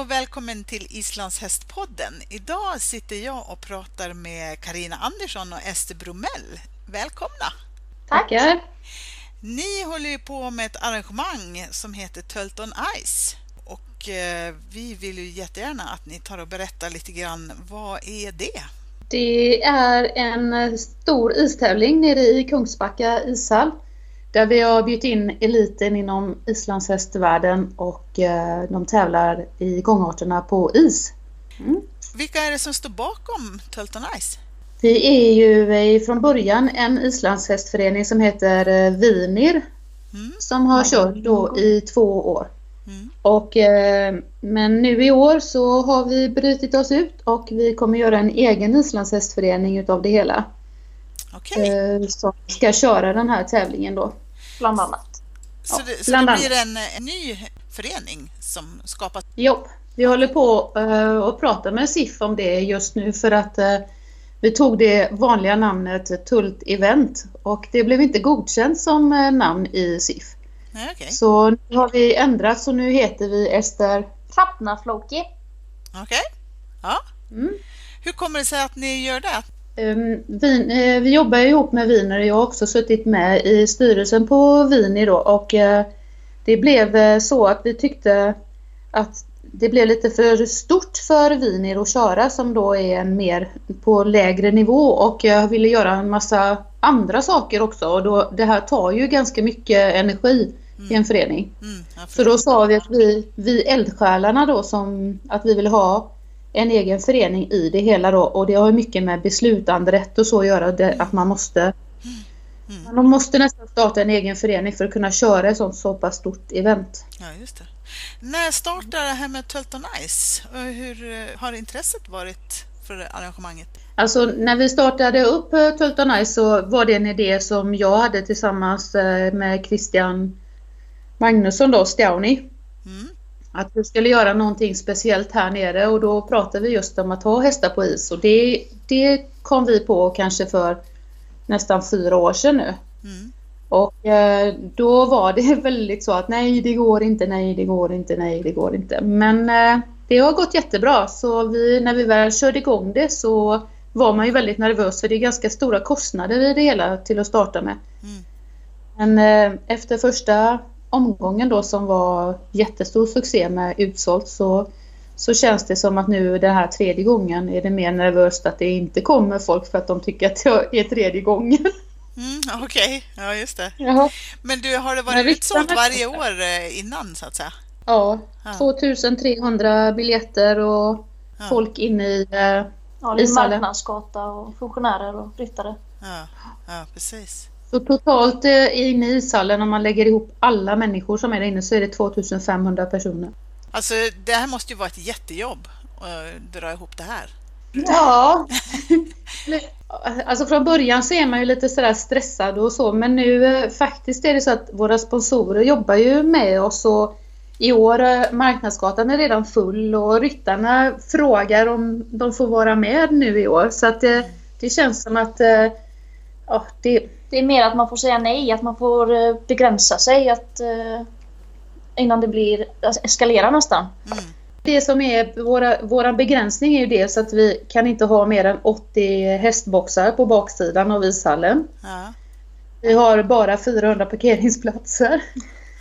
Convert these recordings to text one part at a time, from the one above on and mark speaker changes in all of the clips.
Speaker 1: och välkommen till Islandshästpodden. Idag sitter jag och pratar med Karina Andersson och Ester Bromell. Välkomna!
Speaker 2: Tackar!
Speaker 1: Ni håller ju på med ett arrangemang som heter Tölt on Ice och eh, vi vill ju jättegärna att ni tar och berättar lite grann, vad är det?
Speaker 2: Det är en stor istävling nere i Kungsbacka ishall där vi har bjudit in eliten inom islandshästvärlden och eh, de tävlar i gångarterna på is.
Speaker 1: Mm. Vilka är det som står bakom Tölt on Ice?
Speaker 2: Vi är ju från början en islandshästförening som heter eh, Vinir mm. som har kört då i två år. Mm. Och, eh, men nu i år så har vi brutit oss ut och vi kommer göra en egen islandshästförening utav det hela.
Speaker 1: Okay.
Speaker 2: Eh, som ska köra den här tävlingen då.
Speaker 3: Bland annat.
Speaker 1: Så, ja, det, så det blir en, en, ny förening som skapas?
Speaker 2: Jo, vi håller på uh, och pratar med SIF om det just nu för att uh, vi tog det vanliga namnet Tult Event och det blev inte godkänt som uh, namn i SIF.
Speaker 1: Nej, okay.
Speaker 2: Så nu har vi ändrat så nu heter vi Ester
Speaker 3: Trappnafloki.
Speaker 1: Okej. Okay. Ja. Mm. Hur kommer det sig att ni gör det?
Speaker 2: Um, vi, uh, vi jobbar ihop med Wiener. Jag har också suttit med i styrelsen på Wiener då och uh, det blev uh, så att vi tyckte att det blev lite för stort för Wiener att köra som då är en mer på lägre nivå och jag ville göra en massa andra saker också och då, det här tar ju ganska mycket energi mm. i en förening. Mm, så då sa vi att vi, vi eldsjälarna då som att vi vill ha en egen förening i det hela då och det har mycket med beslutanderätt och så att göra. Det, att man måste mm. man måste nästan starta en egen förening för att kunna köra ett sånt så pass stort event.
Speaker 1: Ja, just det. När startade det här med Tölton Ice? Hur eh, har intresset varit för arrangemanget?
Speaker 2: Alltså när vi startade upp eh, Tölton Ice så var det en idé som jag hade tillsammans eh, med Christian Magnusson då, Stjauni. Att vi skulle göra någonting speciellt här nere och då pratade vi just om att ha hästar på is och det, det kom vi på kanske för nästan fyra år sedan nu. Mm. Och eh, då var det väldigt så att nej det går inte, nej det går inte, nej det går inte. Men eh, det har gått jättebra så vi, när vi väl körde igång det så var man ju väldigt nervös för det är ganska stora kostnader i det hela till att starta med. Mm. Men eh, efter första omgången då som var jättestor succé med utsålt så, så känns det som att nu den här tredje gången är det mer nervöst att det inte kommer folk för att de tycker att det är tredje gången.
Speaker 1: Mm, Okej, okay. ja just det. Jaha. Men du, har det varit utsålt varje år eh, innan så att säga?
Speaker 2: Ja, ja. 2300 biljetter och ja. folk inne i eh,
Speaker 3: Ja, det är marknadsgata och funktionärer och ryttare.
Speaker 1: Ja, ja precis.
Speaker 2: Så totalt eh, inne i ishallen om man lägger ihop alla människor som är där inne så är det 2500 personer.
Speaker 1: Alltså det här måste ju vara ett jättejobb att dra ihop det här.
Speaker 2: Ja. alltså från början så är man ju lite sådär stressad och så men nu eh, faktiskt är det så att våra sponsorer jobbar ju med oss och i år eh, marknadsgatan är redan full och ryttarna frågar om de får vara med nu i år så att det, det känns som att ja, det
Speaker 3: det är mer att man får säga nej, att man får eh, begränsa sig att, uh, innan det blir alltså, eskalerar nästan. Mm.
Speaker 2: Det som är våra, våra begränsning är ju dels att vi kan inte ha mer än 80 hästboxar på baksidan av ishallen. Ja. Vi har bara 400 parkeringsplatser.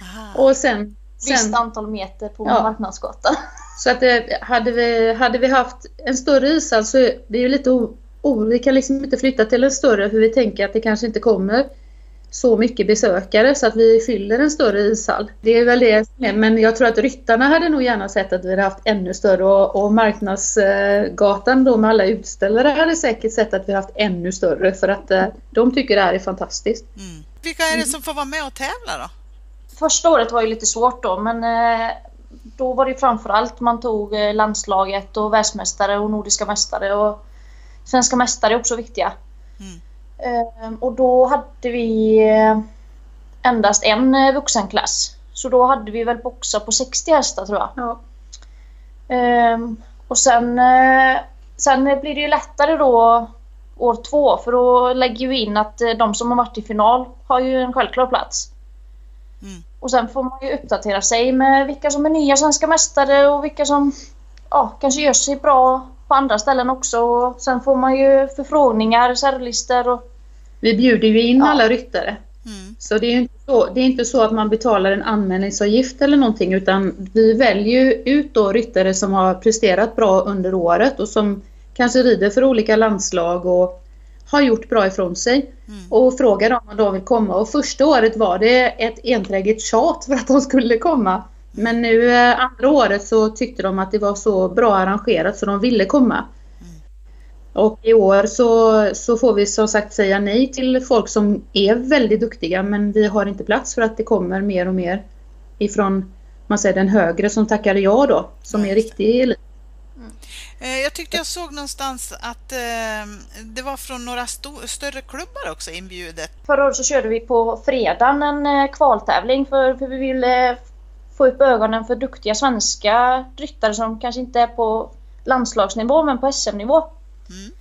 Speaker 2: Aha. Och sen,
Speaker 3: sen... Visst antal meter på ja. marknadsgatan.
Speaker 2: Så att det, hade, vi, hade vi haft en större ishall så är det ju lite oh, vi kan liksom inte flytta till en större för vi tänker att det kanske inte kommer så mycket besökare så att vi fyller en större ishall. Det är väl det men jag tror att ryttarna hade nog gärna sett att vi hade haft ännu större och, och marknadsgatan då med alla utställare hade säkert sett att vi haft ännu större för att eh, de tycker det här är fantastiskt.
Speaker 1: Mm. Vilka är det som får vara med och tävla då?
Speaker 3: Första året var ju lite svårt då men eh, då var det framförallt man tog eh, landslaget och världsmästare och nordiska mästare och svenska mästare är också viktiga. Mm. Ehm, och då hade vi eh, endast en eh, vuxenklass. Så då hade vi väl boxar på 60 hästar tror jag. Ja. Ehm, och sen, eh, sen blir det ju lättare då år två för då lägger vi in att de som har varit i final har ju en självklar plats. Mm. Och sen får man ju uppdatera sig med vilka som är nya svenska mästare och vilka som ja, kanske gör sig bra på andra ställen också. Och sen får man ju förfrågningar, reservlistor och...
Speaker 2: Vi bjuder ju in ja. alla ryttare. Mm. Så det är, inte så, det är inte så att man betalar en anmälningsavgift eller någonting utan vi väljer ut då ryttare som har presterat bra under året och som kanske rider för olika landslag och har gjort bra ifrån sig. Mm. Och frågar om de vill komma. Och första året var det ett enträget tjat för att de skulle komma. Men nu eh, andra året så tyckte de att det var så bra arrangerat så de ville komma. Mm. Och i år så, så får vi som sagt säga nej till folk som är väldigt duktiga men vi har inte plats för att det kommer mer och mer ifrån man säger den högre som tackade ja då, som är riktig elit.
Speaker 1: Eh, jag tyckte jag såg någonstans att eh, det var från några st större klubbar också inbjudet.
Speaker 3: Förra året så körde vi på fredagen en eh, kvaltävling för, för vi ville få upp ögonen för duktiga svenska ryttare som kanske inte är på landslagsnivå men på SM-nivå. Mm.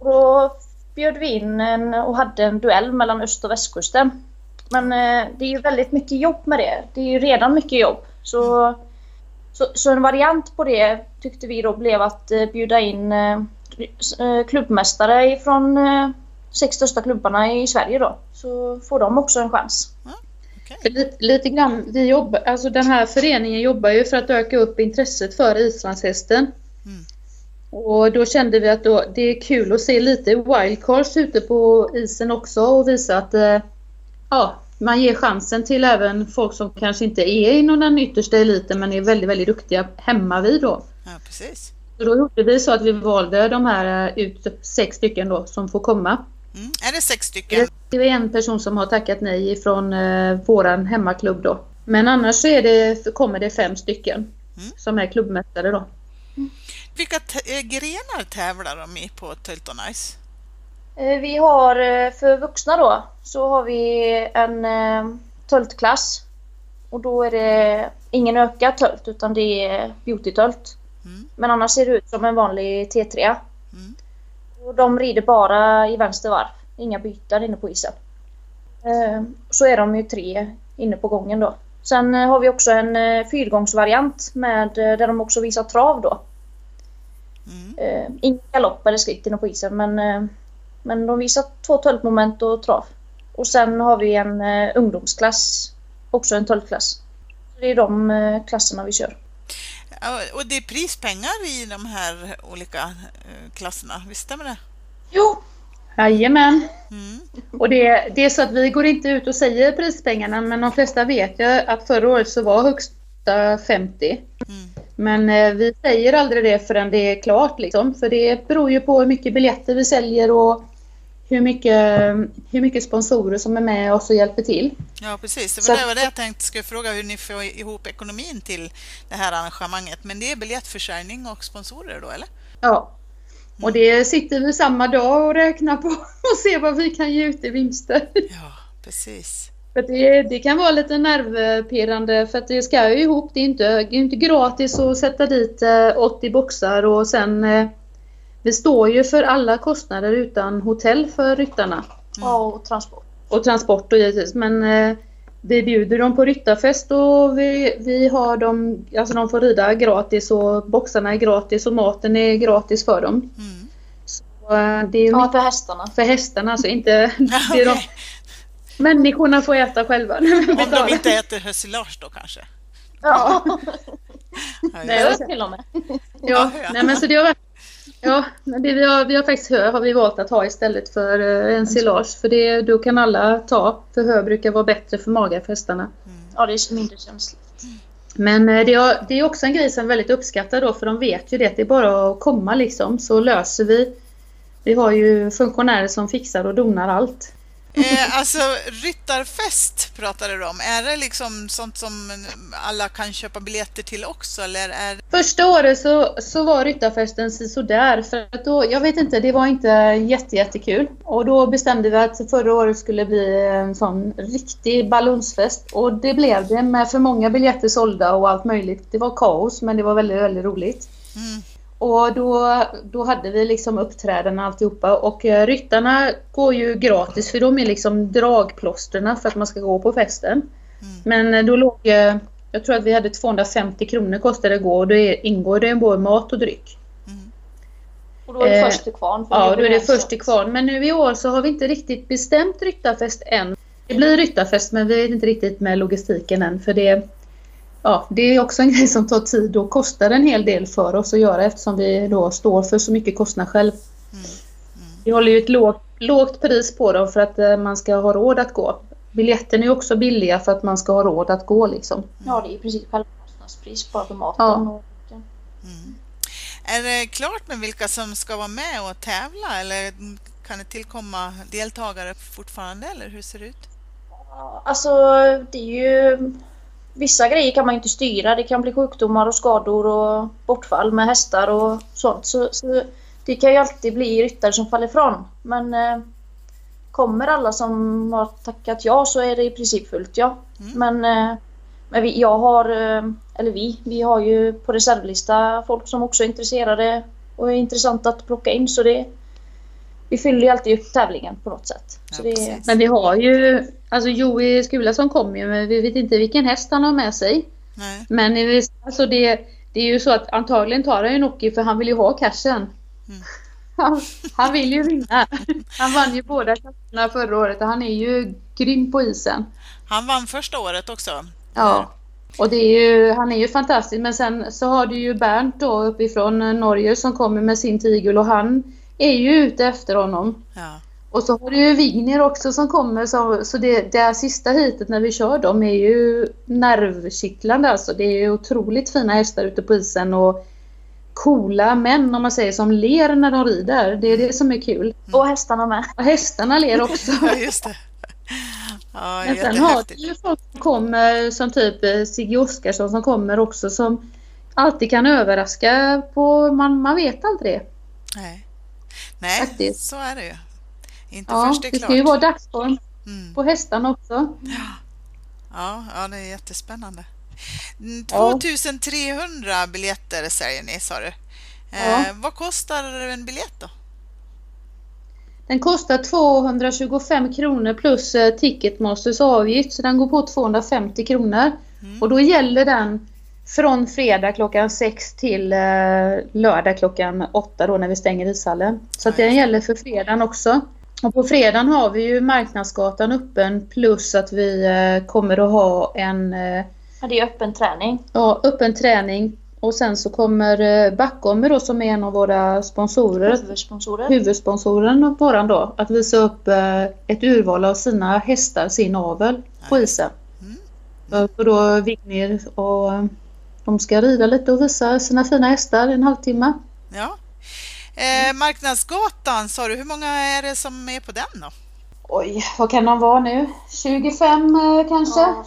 Speaker 3: Då bjöd vi in en, och hade en duell mellan öst och västkusten. Men eh, det är ju väldigt mycket jobb med det. Det är ju redan mycket jobb. Så mm så, så, en variant på det tyckte vi då blev att eh, bjuda in eh, eh klubbmästare från eh, sex största klubbarna i Sverige då. Så får de också en chans.
Speaker 2: Okay. Lite, lite grann, vi jobbar, alltså den här föreningen jobbar ju för att öka upp intresset för islandshästen. Mm. Och då kände vi att då, det är kul att se lite wildcards ute på isen också och visa att eh, ja, man ger chansen till även folk som kanske inte är inom den yttersta eliten men är väldigt, väldigt duktiga hemma vid då.
Speaker 1: Ja, precis.
Speaker 2: Så då gjorde vi så att vi valde de här eh, ut sex stycken då som får komma.
Speaker 1: Mm. Är det sex stycken?
Speaker 2: Det är en person som har tackat nej från eh, våran hemmaklubb då. Men annars så är det, kommer det fem stycken mm. som är klubbmästare då.
Speaker 1: Mm. Vilka eh, grenar tävlar de i på Tölton Ice?
Speaker 3: Eh, vi har eh, för vuxna då så har vi en eh, töltklass. Och då är det ingen ökad tölt utan det är beautytölt. Mm. Men annars ser det ut som en vanlig T3. Mm. Och de rider bara i vänster varv. Inga byten inne på isen. Så är de ju tre inne på gången då. Sen har vi också en fyrgångsvariant med, där de också visar trav då. Mm. Ingen galopp eller skritt inne på isen men men de visar två töltmoment och trav. Och sen har vi en eh, ungdomsklass, också en töltklass. Det är de eh, klasserna vi kör.
Speaker 1: Och det är prispengar i de här olika eh, klasserna, visst stämmer det?
Speaker 2: Jo! Jajamän! Mm. Och det, det är så att vi går inte ut och säger prispengarna men de flesta vet ju att förra året så var högsta 50. Mm. Men eh, vi säger aldrig det förrän det är klart liksom. För det beror ju på hur mycket biljetter vi säljer och hur mycket, hur mycket sponsorer som är med och så hjälper till.
Speaker 1: Ja, precis. Det var, så, det, var det jag tänkte skulle fråga hur ni får ihop ekonomin till det här arrangemanget. Men det är biljettförsäljning och sponsorer då, eller?
Speaker 2: Ja. Och det sitter vi samma dag och räknar på och ser vad vi kan ge ut i vinster.
Speaker 1: Ja, precis.
Speaker 2: För det, det kan vara lite nervpirrande för att det ska ju ihop. Det är inte, det är inte gratis att sätta dit 80 eh, boxar och sen eh, vi står ju för alla kostnader utan hotell för ryttarna.
Speaker 3: Mm. Och transport.
Speaker 2: Och transport och givetvis. Men eh, vi bjuder dem på ryttarfest och vi, vi har dem, alltså de får rida gratis och boxarna är gratis och maten är gratis för dem. Mm.
Speaker 3: Så, eh, det är ja, för hästarna.
Speaker 2: För hästarna, alltså inte... det är de, människorna får äta själva.
Speaker 1: Om de inte äter hösilage då kanske?
Speaker 3: Ja. Nej, till och med.
Speaker 2: Ja, nej, men så det har varit Ja, det vi har, vi har faktiskt hö har vi valt att ha istället för eh, en silage. För det, då kan alla ta. För hö brukar vara bättre för magen för hästarna.
Speaker 3: Mm. Ja, det är mindre känsligt.
Speaker 2: Men eh, det är, det är också en grej som är väldigt uppskattad då för de vet ju det att det är bara att komma liksom så löser vi. Vi har ju funktionärer som fixar och donar allt.
Speaker 1: Eh, alltså ryttarfest pratade du om. Är det liksom sånt som alla kan köpa biljetter till också? Eller är...
Speaker 2: Första året så, så var ryttarfesten sådär. För att då, jag vet inte, det var inte jätte, jättekul. Och då bestämde vi att förra året skulle bli en sån riktig balunsfest. Och det blev det med för många biljetter sålda och allt möjligt. Det var kaos men det var väldigt, väldigt roligt. Mm. Och då, då hade vi liksom uppträdanden alltihopa och eh, ryttarna går ju gratis för de är liksom dragplåsterna för att man ska gå på festen. Mm. Men eh, då låg, eh, jag tror att vi hade 250 kronor kostade det gå och då ingår det både mat och dryck.
Speaker 3: Mm. Och då är det eh, först till kvarn?
Speaker 2: Ja, då är det först till kvarn. Men nu i år så har vi inte riktigt bestämt ryttarfest än. Det blir ryttarfest men vi vet inte riktigt med logistiken än för det Ja, det är också en grej som tar tid och kostar en hel del för oss att göra eftersom vi då står för så mycket kostnad själv. Mm. Mm. Vi håller ju ett lågt, lågt pris på dem för att eh, man ska ha råd att gå. Biljetten är också billiga för att man ska ha råd att gå liksom.
Speaker 3: Ja, det är i princip självkostnadspris bara för maten. Ja.
Speaker 1: Mm. Är det klart med vilka som ska vara med och tävla eller kan det tillkomma deltagare fortfarande eller hur ser det ut?
Speaker 3: Alltså det är ju Vissa grejer kan man inte styra. Det kan bli sjukdomar och skador och bortfall med hästar och sånt. Så, så det kan ju alltid bli ryttare som faller ifrån. Men eh, kommer alla som har tackat ja så är det i princip fullt ja. Mm. Men, eh, men vi, jag har, eh, eller vi, vi har ju på reservlista folk som också är intresserade och är intressant att plocka in så det vi fyller ju alltid upp tävlingen på något sätt. Ja,
Speaker 2: det... Men vi har ju, alltså Joey Skulason kommer ju men vi vet inte vilken häst han har med sig. Nej. Men alltså det, det är ju så att antagligen tar han ju Noki för han vill ju ha cashen. Mm. Han, han, vill ju vinna. Han vann ju båda klasserna förra året och han är ju grym på isen.
Speaker 1: Han vann första året också.
Speaker 2: Ja. Och det är ju, han är ju fantastisk men sen så har du ju Bernt då uppifrån Norge som kommer med sin tigel och han är ju ute efter honom. Ja. Och så har du ju Vigner också som kommer så, så det, det sista hitet när vi kör dem är ju nervkittlande alltså. Det är otroligt fina hästar ute på isen och coola män om man säger som ler när de rider. Det är det som är kul.
Speaker 3: Mm. Och hästarna med.
Speaker 2: Och hästarna ler också.
Speaker 1: ja, just det.
Speaker 2: Ja, Men sen har du ju folk som kommer som typ eh, Sigge Oskarsson som kommer också som alltid kan överraska på, man, man vet aldrig.
Speaker 1: Nej. Nej, faktiskt. så är det ju. Inte
Speaker 2: ja,
Speaker 1: först det är klart.
Speaker 2: Det ska ju vara dagsform mm. på hästarna också.
Speaker 1: Ja, ja, det är jättespännande. 2300 mm, biljetter säger ni, sa du. Eh, vad kostar en biljett då?
Speaker 2: Den kostar 225 kronor plus eh, Ticketmasters avgift så den går på 250 kronor. Mm. Och då gäller den från fredag klockan 6 till eh, lördag klockan 8 då när vi stänger ishallen. Så att den gäller för fredagen också. Och på fredagen har vi ju Marknadsgatan öppen plus att vi eh, kommer att ha en... Eh,
Speaker 3: ja, det är öppen träning.
Speaker 2: Ja, öppen träning. Och sen så kommer eh, Backome då som är en av våra sponsorer.
Speaker 3: Huvudsponsorer.
Speaker 2: Huvudsponsoren våran då. Att visa upp eh, ett urval av sina hästar, sin avel på isen. Mm. Och då Vignir och de ska rida lite och visa sina fina hästar en halvtimme.
Speaker 1: Ja. Eh, marknadsgatan sa du, hur många är det som är på den då?
Speaker 2: Oj, vad kan de vara nu? 25 eh, kanske? Ja,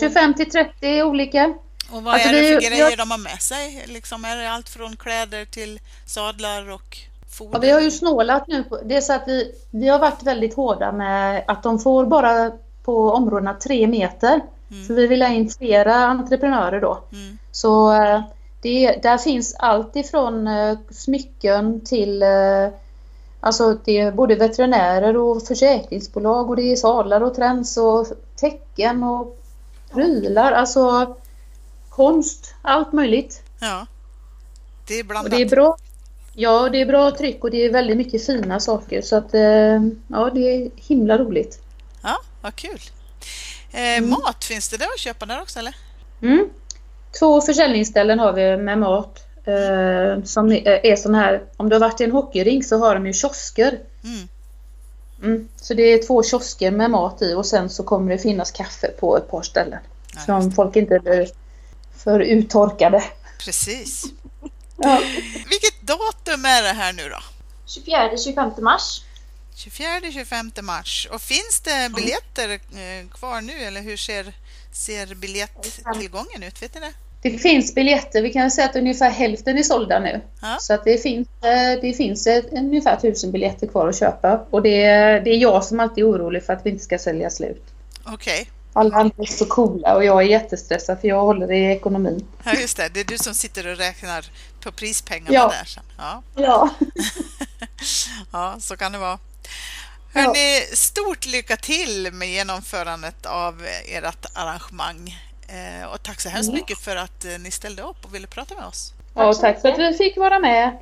Speaker 2: 25, till 30 olika.
Speaker 1: Och vad alltså, är det för vi, grejer jag... de har med sig? Liksom, är det allt från kläder till sadlar och foder?
Speaker 2: Ja, vi har ju snålat nu. På, det är så att vi, vi har varit väldigt hårda med att de får bara på områdena 3 meter. Mm. För vi vill ha in flera entreprenörer då. Mm. Så eh, det, där finns allt ifrån eh, smycken till eh, Alltså det är både veterinärer och försäkringsbolag och det är sadlar och träns och tecken och prylar. Alltså konst, allt möjligt.
Speaker 1: Ja, det är blandat.
Speaker 2: Och det är bra. Ja, det är bra tryck och det är väldigt mycket fina saker så att ja, det är himla roligt.
Speaker 1: Ja, vad kul. Eh, mm. Mat, finns det det att köpa där också eller?
Speaker 2: Mm. Två försäljningsställen har vi med mat. Eh, som är sån här, om du har varit i en hockeyring så har de ju kiosker. Mm. Mm. Så det är två kiosker med mat i och sen så kommer det finnas kaffe på ett par ställen. Ja, så om folk inte blir för uttorkade.
Speaker 1: Precis. ja. Vilket datum är det här nu då?
Speaker 3: 24-25 mars.
Speaker 1: 24-25 mars. Och finns det biljetter eh, kvar nu eller hur ser, ser biljetttillgången ut? Vet ni det?
Speaker 2: Det finns biljetter. Vi kan säga att ungefär hälften är sålda nu. Ja. Så att det finns, eh, det finns ungefär tusen biljetter kvar att köpa. Och det är, det är jag som alltid är orolig för att vi inte ska sälja slut.
Speaker 1: Okej. Okay.
Speaker 2: Alla andra är så coola och jag är jättestressad för jag håller i ekonomin.
Speaker 1: Ja, just det. Det är du som sitter och räknar på prispengarna
Speaker 2: ja.
Speaker 1: där sen. Ja.
Speaker 2: Ja.
Speaker 1: ja, så kan det vara. Hörrni, stort lycka till med genomförandet av ert arrangemang. Och tack så hemskt mm. mycket för att ni ställde upp och ville prata med oss.
Speaker 2: Ja, tack för att vi fick vara med.